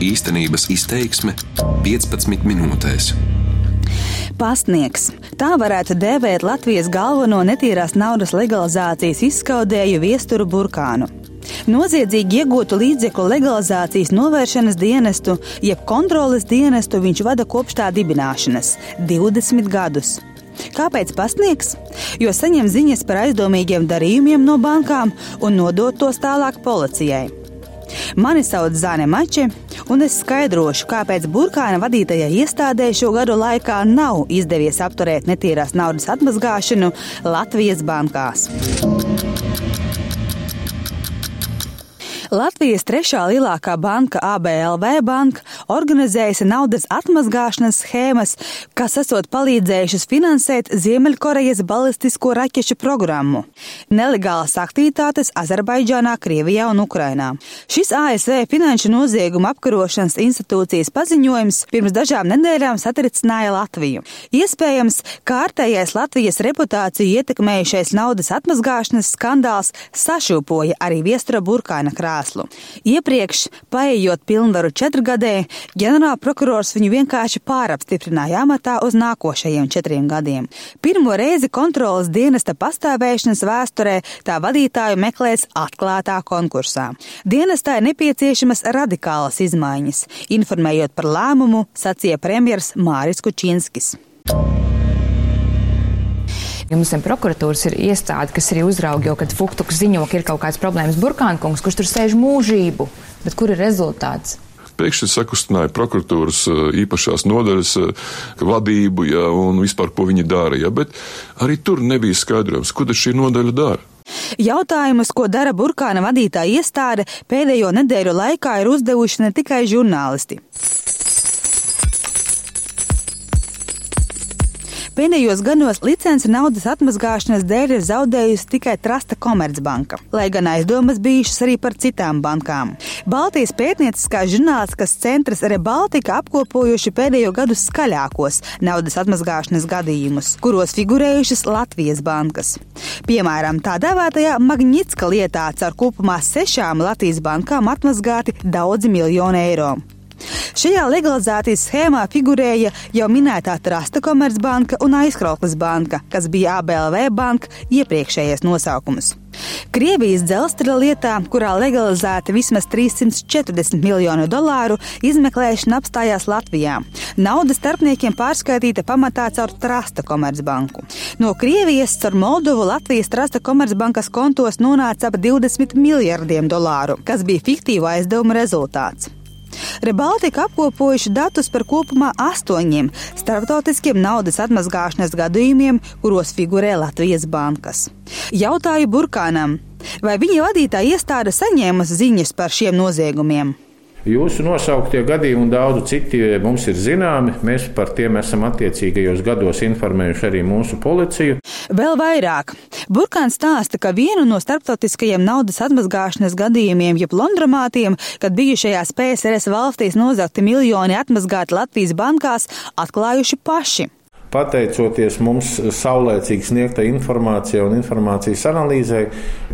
Īstenības izteiksme 15 minūtēs. Pastnieks. Tā varētu dēvēt Latvijas galveno netīrās naudas legalizācijas izskaudēju viesturu burkānu. Noziedzīgi iegūtu līdzekļu legalizācijas novēršanas dienestu, jeb kontroles dienestu viņš vada kopš tā dibināšanas - 20 gadus. Kāpēc pasniegs? Jo saņem ziņas par aizdomīgiem darījumiem no bankām un nodot tos tālāk policijai. Mani sauc Zāne Mače, un es skaidrošu, kāpēc burkāna vadītajai iestādē šo gadu laikā nav izdevies apturēt netīrās naudas atmazgāšanu Latvijas bankās. Latvijas trešā lielākā banka ABLV banka organizējusi naudas atmazgāšanas schēmas, kas esot palīdzējušas finansēt Ziemeļkorejas balistisko raķešu programmu, nelegālas aktivitātes Azerbaidžānā, Krievijā un Ukrainā. Šis ASV Finanšu nozieguma apkarošanas institūcijas paziņojums pirms dažām nedēļām satricināja Latviju. Iespējams, kārtējais Latvijas reputāciju ietekmējušais naudas atmazgāšanas skandāls sašūpoja arī viestura burkāna krāsu krēslu. Iepriekš, paējot pilnvaru četrgadē, ģenerālprokurors viņu vienkārši pārapstiprināja amatā uz nākošajiem četriem gadiem. Pirmo reizi kontrolas dienesta pastāvēšanas vēsturē tā vadītāju meklēs atklātā konkursā. Dienestā ir nepieciešamas radikālas izmaiņas, informējot par lēmumu, sacīja premjers Māris Kučinskis. Jums zem prokuratūras ir iestāde, kas arī uzrauga, jo, kad Fuktuks ziņo, ka ir kaut kāds problēmas Burkānkungs, kurš tur sēž mūžību, bet kur ir rezultāts? pēkšņi sakustināja prokuratūras eh, īpašās nodaļas eh, vadību, ja, un vispār, ko viņi dara. Ja, bet arī tur nebija skaidrojums, ko šī nodaļa dara. Jautājumus, ko dara burkāna vadītāja iestāde, pēdējo nedēļu laikā ir uzdevuši ne tikai žurnālisti. Pēdējos gados licenci naudas atmazgāšanas dēļ ir zaudējusi tikai Trasta Komercbanka, lai gan aizdomas bijušas arī par citām bankām. Baltijas pētnieciskās žurnālistikas centrs Rebaltika apkopojuši pēdējo gadu skaļākos naudas atmazgāšanas gadījumus, kuros figurējušas Latvijas bankas. Piemēram, tā dēvētajā Magnitska lietā caur kopumā sešām Latvijas bankām atmazgāti daudzi miljoni eiro. Šajā legalizācijas schēmā figurēja jau minētā Trasta Komercbanka un Aizkrauklis banka, kas bija ABLV banka iepriekšējais nosaukums. Krievijas dzelzceļa lietā, kurā legalizēta vismaz 340 miljonu dolāru, izmeklēšana apstājās Latvijā. Nauda starpniekiem pārskaitīta pamatā caur Trasta Komercbanku. No Krievijas caur Moldovu Latvijas Trasta Komercbankas kontos nonāca ap 20 miljardiem dolāru, kas bija fiktīvu aizdevumu rezultāts. Rebaltika apkopojuši datus par kopumā astoņiem starptautiskiem naudas atmazgāšanas gadījumiem, kuros figurē Latvijas bankas. Jautāju Burkānam, vai viņa vadītāja iestāde saņēma ziņas par šiem noziegumiem? Jūsu nosauktie gadījumi un daudz citi mums ir zināmi. Mēs par tiem esam attiecīgajos gados informējuši arī mūsu policiju. Vēl vairāk. Burkāns stāsta, ka vienu no starptautiskajiem naudas atmazgāšanas gadījumiem, jeb Londramātiem, kad bijušajās PSRS valstīs nozagti miljoni atmazgāti Latvijas bankās, atklājuši paši. Pateicoties mums saulēcīgi sniegtai informācijai un informācijas analīzei,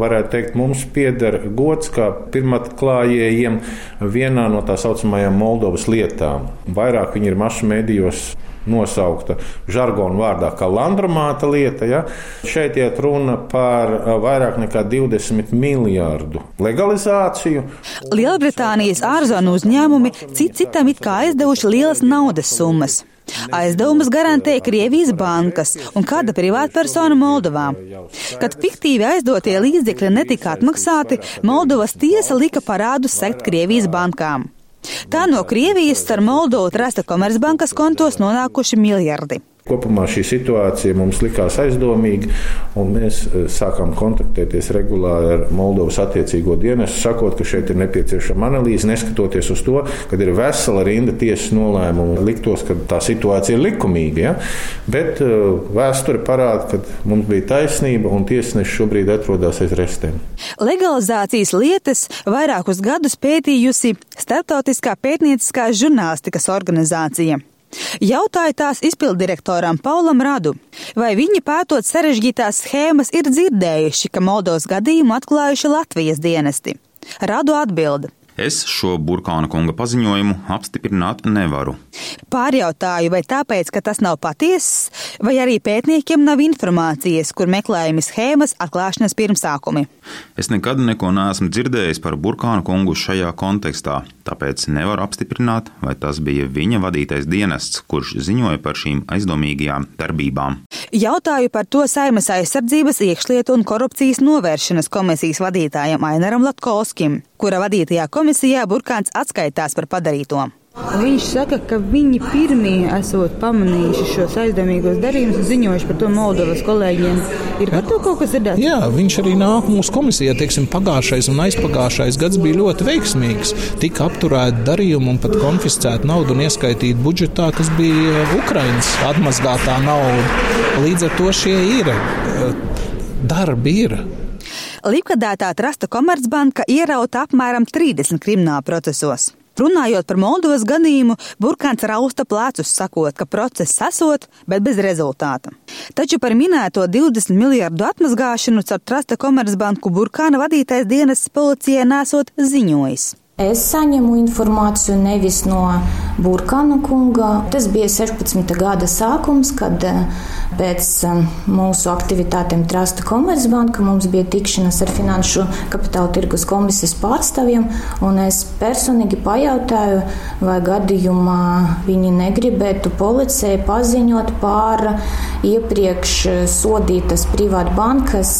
varētu teikt, mums pieder gods kā pirmatklājējiem vienā no tā saucamajām Moldovas lietām. Vairāk viņi ir masu medijos nosaukta žargonu vārdā kā Landromāta lieta. Ja? Šeit iet runa par vairāk nekā 20 miljārdu legalizāciju. Lielbritānijas ārzonu uzņēmumi cit citam it kā aizdevuši lielas naudas summas. Aizdevumus garantēja Krievijas bankas un kāda privātpersona Moldovā. Kad fiktīvi aizdotie līdzekļi netika atmaksāti, Moldovas tiesa lika parādus sekt Krievijas bankām. Tā no Krievijas ar Moldovu Trasta Komercbankas kontos nonākuši miljardi. Kopumā šī situācija mums likās aizdomīga, un mēs e, sākām kontaktēties regulāri ar Moldovas attiecīgo dienestu, sakot, ka šeit ir nepieciešama analīze, neskatoties uz to, ka ir vesela rinda tiesas nolēmumu. Liktos, ka tā situācija ir likumīga, ja? bet uh, vēsture parāda, ka mums bija taisnība, un tiesneši šobrīd atrodas aiz restēm. Legalizācijas lietas vairākus gadus pētījusi Startautiskā pētnieciskā žurnālistikas organizācija. Jautāju tās izpildirektoram Paulam Radu, vai viņi pētot sarežģītās schēmas ir dzirdējuši, ka Moldovas gadījumu atklājuši Latvijas dienesti. Radu atbildi. Es šo Burkāna kunga paziņojumu apstiprināt nevaru. Pārjautāju, vai tāpēc, ka tas nav patiess, vai arī pētniekiem nav informācijas, kur meklējami schēmas atklāšanas pirmsākumi. Es nekad neko neesmu dzirdējis par Burkāna kungu šajā kontekstā, tāpēc nevaru apstiprināt, vai tas bija viņa vadītais dienests, kurš ziņoja par šīm aizdomīgajām darbībām. Jautāju par to Saimas aizsardzības, iekšlietu un korupcijas novēršanas komisijas vadītājam Ainaram Latkovskim, kura vadītajā komisijā Burkāns atskaitās par padarīto. Viņš saka, ka viņi pirmie esot pamanījuši šos aizdomīgos darījumus un ziņojuši par to Moldovas kolēģiem. Ir par to kaut kas dzirdēts? Jā, viņš arī nāk mūsu komisijā. Teiksim, pagājušais un aizpagājušais gads bija ļoti veiksmīgs. Tika apturēti darījumi un pat konfiscēta nauda un ieskaitīta budžetā, kas bija Ukraiņas atmazgātā nauda. Līdz ar to šie ir darbi. Ir. Likvidētā trasta Komercbanka ierauta apmēram 30 krimināla procesos. Runājot par Moldovas gadījumu, Burkāns rausta plecus, sakot, ka process esot, bet bez rezultāta. Taču par minēto 20 miljardu atmazgāšanu caur Trasta Komercbanku Burkāna vadītais dienas policijai nesot ziņojis. Es saņemu informāciju nevis no Burkāna kunga. Tas bija 16. gada sākums, kad eh, pēc eh, mūsu aktivitātēm Trasta Komercbanka mums bija tikšanās ar Finanšu kapitāla tirgus komisijas pārstāvjiem, un es personīgi pajautāju, vai gadījumā viņi negribētu policijai paziņot par iepriekš sodītas privātbankas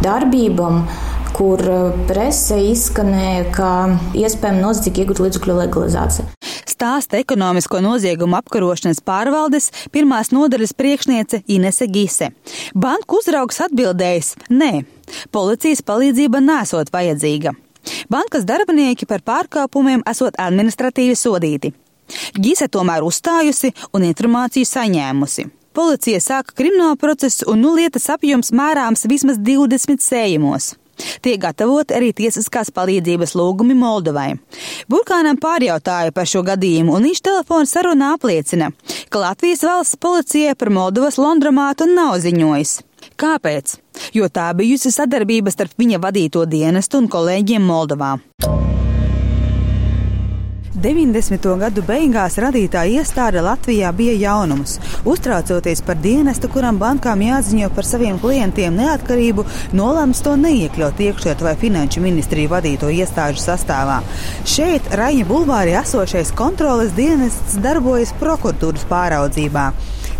darbībām kur eh, prese izskanēja, ka iespējama noziedzīga iegūt līdzekļu legalizācija. Stāsta ekonomisko noziegumu apkarošanas pārvaldes pirmās nodaļas priekšniece Inese Gise. Banku uzraugs atbildējis: Nē, policijas palīdzība nesot vajadzīga. Bankas darbinieki par pārkāpumiem esot administratīvi sodīti. Gise tomēr uzstājusi un informāciju saņēmusi. Policija sāka kriminālu procesu un nu lietas apjoms mērāms vismaz 20 sējumos. Tiek gatavoti arī tiesiskās palīdzības lūgumi Moldovai. Burkānam pārjautāja par šo gadījumu, un viņš telefona sarunā apliecina, ka Latvijas valsts policijai par Moldovas Londramātu nav ziņojis. Kāpēc? Jo tā bijusi sadarbība starp viņa vadīto dienestu un kolēģiem Moldovā. 90. gadu beigās radītā iestāde Latvijā bija jaunums. Uztraucoties par dienestu, kuram bankām jāziņo par saviem klientiem neatkarību, nolēms to neiekļaut iekšlietu vai finanšu ministriju vadīto iestāžu sastāvā. Šeit, Raņa bulvārī esošais kontroles dienests darbojas prokuratūras pāraudzībā.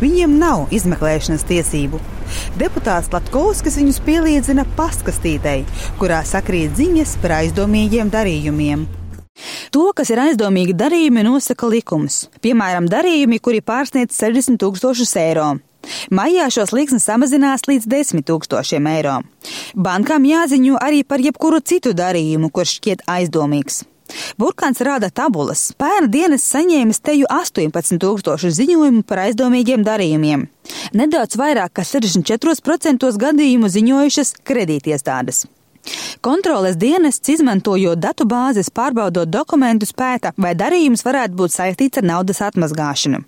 Viņiem nav izmeklēšanas tiesību. Deputāts Latkovskis viņus pielīdzina pastkastītei, kurā sakrīt ziņas par aizdomīgiem darījumiem. To, kas ir aizdomīgi darījumi, nosaka likums. Piemēram, darījumi, kuri pārsniedz 60 tūkstošus eiro. Maijā šos liksnes samazinās līdz 10 tūkstošiem eiro. Bankām jāziņo arī par jebkuru citu darījumu, kurš šķiet aizdomīgs. Burkāns rāda tabulas. Pērna dienas saņēmis teju 18 tūkstošu ziņojumu par aizdomīgiem darījumiem. Nedaudz vairāk kā 64% gadījumu ziņojušas kredītiestādes. Kontroles dienests, izmantojot datu bāzes, pārbaudot dokumentus, pēta, vai darījums varētu būt saistīts ar naudas atmazgāšanu.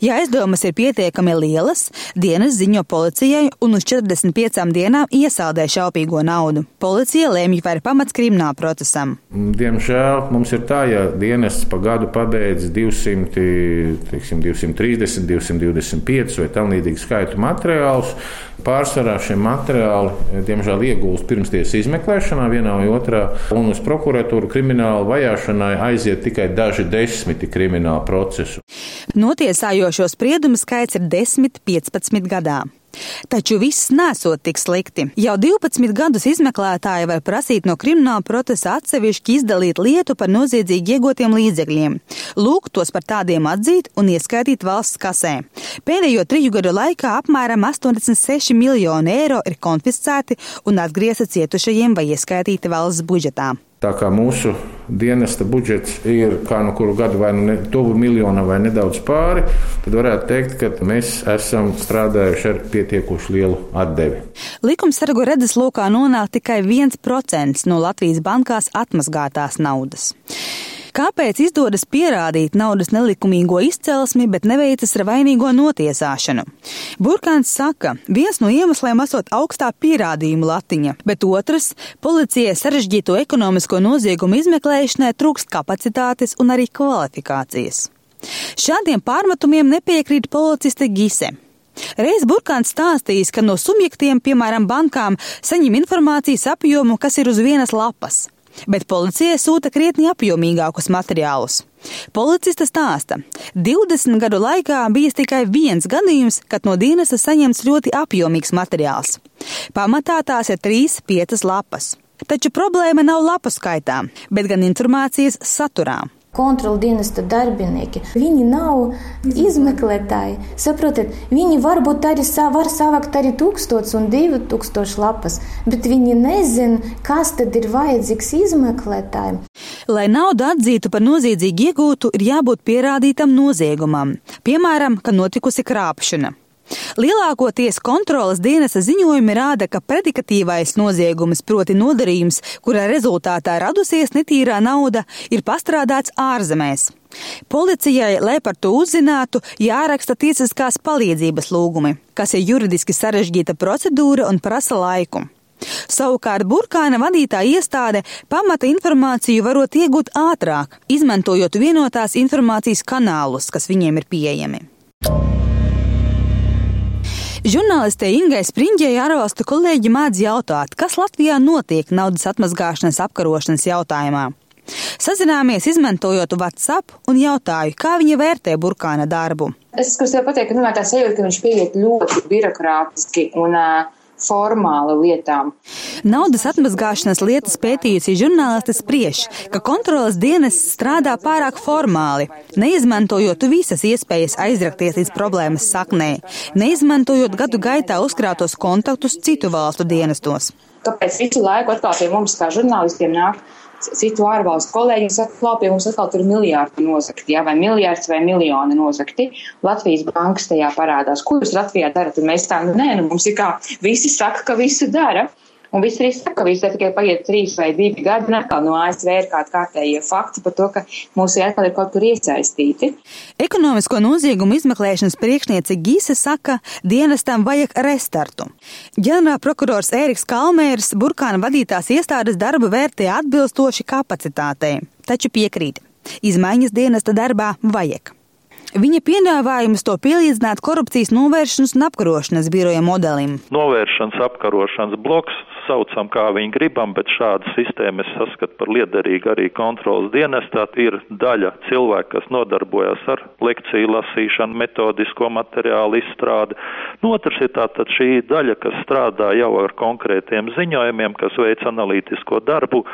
Ja aizdomas ir pietiekami lielas, dienas ziņo policijai un uz 45 dienām iesaldē šaupīgo naudu. Policija lēmj par pamats krimināla procesam. Diemžēl mums ir tā, ja dienests pa gadu pabeidz 200, teiksim, 230, 225 vai tam līdzīgi skaitu materiālus, Pārsvarā šie materiāli, diemžēl, iegūst pirmstiesas izmeklēšanā, vienā vai otrā, un uz prokuratūru krimināla vajāšanai aiziet tikai daži desmiti krimināla procesu. Notiesājošo spriedumu skaits ir 10-15 gadā. Taču viss nesot tik slikti. Jau 12 gadus izmeklētāji var prasīt no krimināla procesa atsevišķi izdalīt lietu par noziedzīgi iegūtiem līdzekļiem, lūgt tos par tādiem atzīt un ieskaitīt valsts kasē. Pēdējo triju gadu laikā apmēram 86 miljoni eiro ir konfiscēti un atgriezti cietušajiem vai ieskaitīti valsts budžetā. Tā kā mūsu dienesta budžets ir kā no kuru gadu vai nu ne, tuvu miljonam vai nedaudz pāri, tad varētu teikt, ka mēs esam strādājuši ar pietiekuši lielu atdevi. Likumsargu redzeslokā nonāk tikai 1% no Latvijas bankās atmazgātās naudas. Kāpēc izdodas pierādīt naudas nelikumīgo izcelsmi, bet neveicas ar vainīgo notiesāšanu? Burkāns saka, viens no iemesliem esot augstā pierādījuma latiņa, bet otrs - policijai sarežģīto ekonomisko noziegumu izmeklēšanai trūkst kapacitātes un arī kvalifikācijas. Šādiem pārmetumiem nepiekrīt policiste Gise. Reiz Burkāns stāstījis, ka no subjektiem, piemēram, bankām, saņem informācijas apjomu, kas ir uz vienas lapas, bet policija sūta krietni apjomīgākus materiālus. Policista stāsta, 20 gadu laikā bijis tikai viens gadījums, kad no dienesta saņemts ļoti apjomīgs materiāls. Pamatā tās ir 3-5 lapas. Taču problēma nav lapu skaitā, bet gan informācijas saturā kontrola dienesta darbinieki. Viņi nav izmeklētāji. Saprotiet, viņi varbūt arī var savākt arī tūkstots un divu tūkstošu lapas, bet viņi nezina, kas tad ir vajadzīgs izmeklētājiem. Lai naudu atzītu par noziedzīgu iegūtu, ir jābūt pierādītam noziegumam, piemēram, ka notikusi krāpšana. Lielākoties kontrolas dienesta ziņojumi rāda, ka predikatīvais noziegums, proti nodarījums, kura rezultātā radusies netīrā nauda, ir pastrādāts ārzemēs. Policijai, lai par to uzzinātu, jāraksta tiesiskās palīdzības lūgumi, kas ir juridiski sarežģīta procedūra un prasa laiku. Savukārt burkāna vadītā iestāde pamata informāciju varot iegūt ātrāk, izmantojot vienotās informācijas kanālus, kas viņiem ir pieejami. Žurnāliste Ingai Springļai ārvalstu kolēģi mēdz jautāt, kas Latvijā notiek naudas atmazgāšanas apkarošanas jautājumā. Sazināmies, izmantojot WhatsApp, un jautāju, kā viņa vērtē burkāna darbu. Es gribēju pateikt, ka nu, tā sajūta, ka viņš pieiet ļoti birokrātiski un uh, formāli lietām. Naudas atmazgāšanas lietas pētījusi žurnāliste spriež, ka kontrolas dienas strādā pārāk formāli, neizmantojot visas iespējas aizrakties līdz problēmas saknē, neizmantojot gadu gaitā uzkrātos kontaktus citu valstu dienestos. Kāpēc visu laiku atkal pie mums kā žurnālistiem nāk citu ārvalstu kolēģi saka, ka pie mums atkal tur ir miljārdi nozakti, jā, vai miljārds vai miljoni nozakti. Latvijas bankas tajā parādās. Ko jūs Latvijā darat? Un mēs tā, nu nē, nu mums ir kā visi saka, ka visu dara. Un viss arī saka, ka tikai paiet trīs vai divi gadi, un atkal no ASV ir kādi kārtējie fakti par to, ka mūsu atkal ir kaut kur iesaistīti. Ekonomisko noziegumu izmeklēšanas priekšniece Gīse saka, dienestam vajag restartu. Ģenerālprokurors Ēriks Kalmērs burkāna vadītās iestādes darbu vērtē atbilstoši kapacitātei, taču piekrīt. Izmaiņas dienesta darbā vajag. Viņa piedāvājums to pielīdzināt korupcijas novēršanas un apkarošanas biroja modelim. Novēršanas apkarošanas bloks saucam, kā viņi gribam, bet šādu sistēmu es saskatu par liederīgu arī kontrolas dienestā. Ir daļa cilvēku, kas nodarbojas ar lekciju lasīšanu, metodisko materiālu izstrādi. Nu, otrs ir tātad šī daļa, kas strādā jau ar konkrētiem ziņojumiem, kas veic analītisko darbu,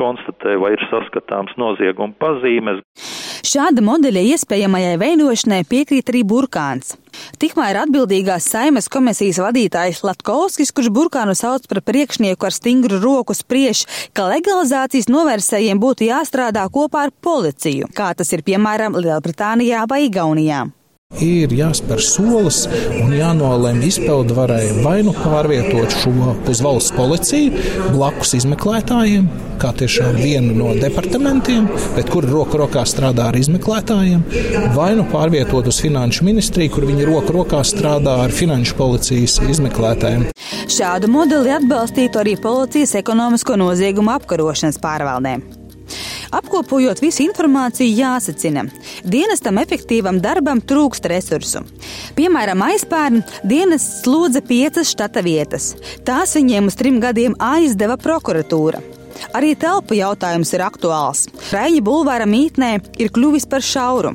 konstatē, vai ir saskatāms nozieguma pazīmes. Šāda modeļa iespējamajai veidošanai piekrīt arī Burkāns. Tikmēr atbildīgās saimes komisijas vadītājs Latkovskis, kurš Burkānu sauc par priekšnieku ar stingru roku, spriež, ka legalizācijas novērsējiem būtu jāstrādā kopā ar policiju, kā tas ir piemēram Lielbritānijā vai Igaunijā. Ir jāspēr solis un jānolem izpildvarai vai nu pārvietot šo uz valsts policiju, blakus izmeklētājiem, kā tiešām vienu no departamentiem, bet kuri roku rokā strādā ar izmeklētājiem, vai nu pārvietot uz finanšu ministriju, kur viņi roku rokā strādā ar finanšu policijas izmeklētājiem. Šādu modeli atbalstītu arī policijas ekonomisko noziegumu apkarošanas pārvaldē. Apkopojot visu informāciju, jāsacina, dienestam efektīvam darbam trūkst resursu. Piemēram, aizpērn dienests lūdza piecas štata vietas. Tās viņiem uz trim gadiem aizdeva prokuratūra. Arī telpu jautājums ir aktuāls. Raņa bulvāra mītnē ir kļuvis par šauru.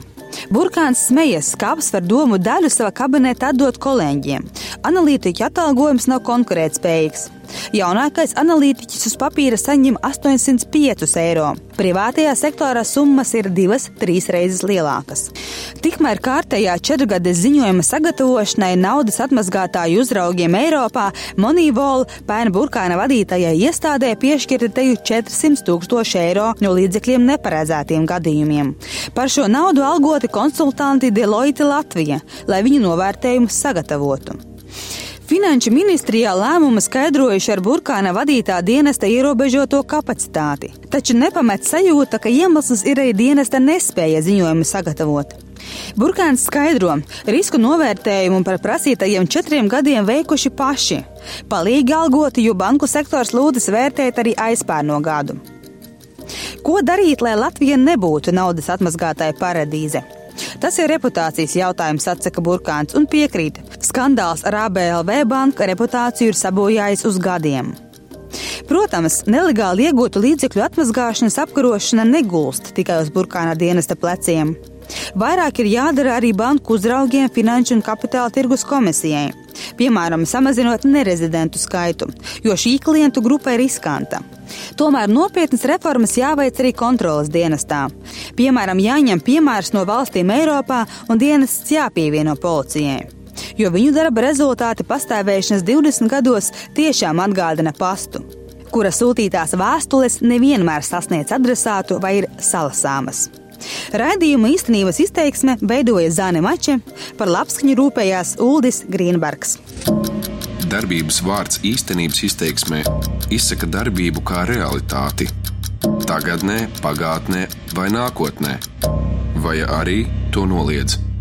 Burkāns smejas, ka apsver domu daļu savā kabinetā atdot kolēģiem. Analītiķa atalgojums nav konkurētspējīgs. Jaunākais analītiķis uz papīra saņem 805 eiro. Privātajā sektorā summas ir divas, trīs reizes lielākas. Tikmēr kārtējā četrgades ziņojuma sagatavošanai naudas atmazgātāju uzraugiem Eiropā Monīvola pēna burkāna vadītājai iestādē piešķirta teju 400 tūkstoši eiro no līdzekļiem neparedzētiem gadījumiem. Par šo naudu algoti konsultanti Deloitte Latvija, lai viņu novērtējumus sagatavotu. Finanšu ministrijā lēmumu skaidrojuši ar burkāna vadītā dienesta ierobežoto kapacitāti, taču nepamet sajūta, ka iemesls ir arī dienesta nespēja ziņojumu sagatavot. Burkāns skaidro, risku novērtējumu par prasītajiem četriem gadiem veikuši paši. Palīgi algoti, jo banku sektors lūdzas vērtēt arī aizpērno gadu. Ko darīt, lai Latvija nebūtu naudas atmazgātāja paradīze? Tas ir reputācijas jautājums, atsaka Burkāns un piekrīt. Skandāls ar ABLV banka reputāciju ir sabojājis uz gadiem. Protams, nelegāli iegūtu līdzekļu atmazgāšanas apkarošana negulst tikai uz burkāna dienesta pleciem. Vairāk ir jādara arī banku uzraugiem, finanšu un kapitāla tirgus komisijai. Piemēram, samazinot nerezidentu skaitu, jo šī klientu grupa ir riskanta. Tomēr nopietnas reformas jāveic arī kontrolas dienestā. Piemēram, jāņem piemērs no valstīm Eiropā un dienests jāpievieno policijai. Jo viņu darba rezultāti pastāvēšanas 20 gados tiešām atgādina pastu, kura sūtītās vēstules nevienmēr sasniedz adresātu vai ir salasāmas. Raidījuma īstenības izteiksme veidoja Zāne Mače, par labskaņu rūpējās Uldis Grīnbergs. Darbības vārds īstenības izteiksmē izsaka darbību kā realitāti. Tagatnē, pagātnē vai nākotnē, vai arī to noliedz.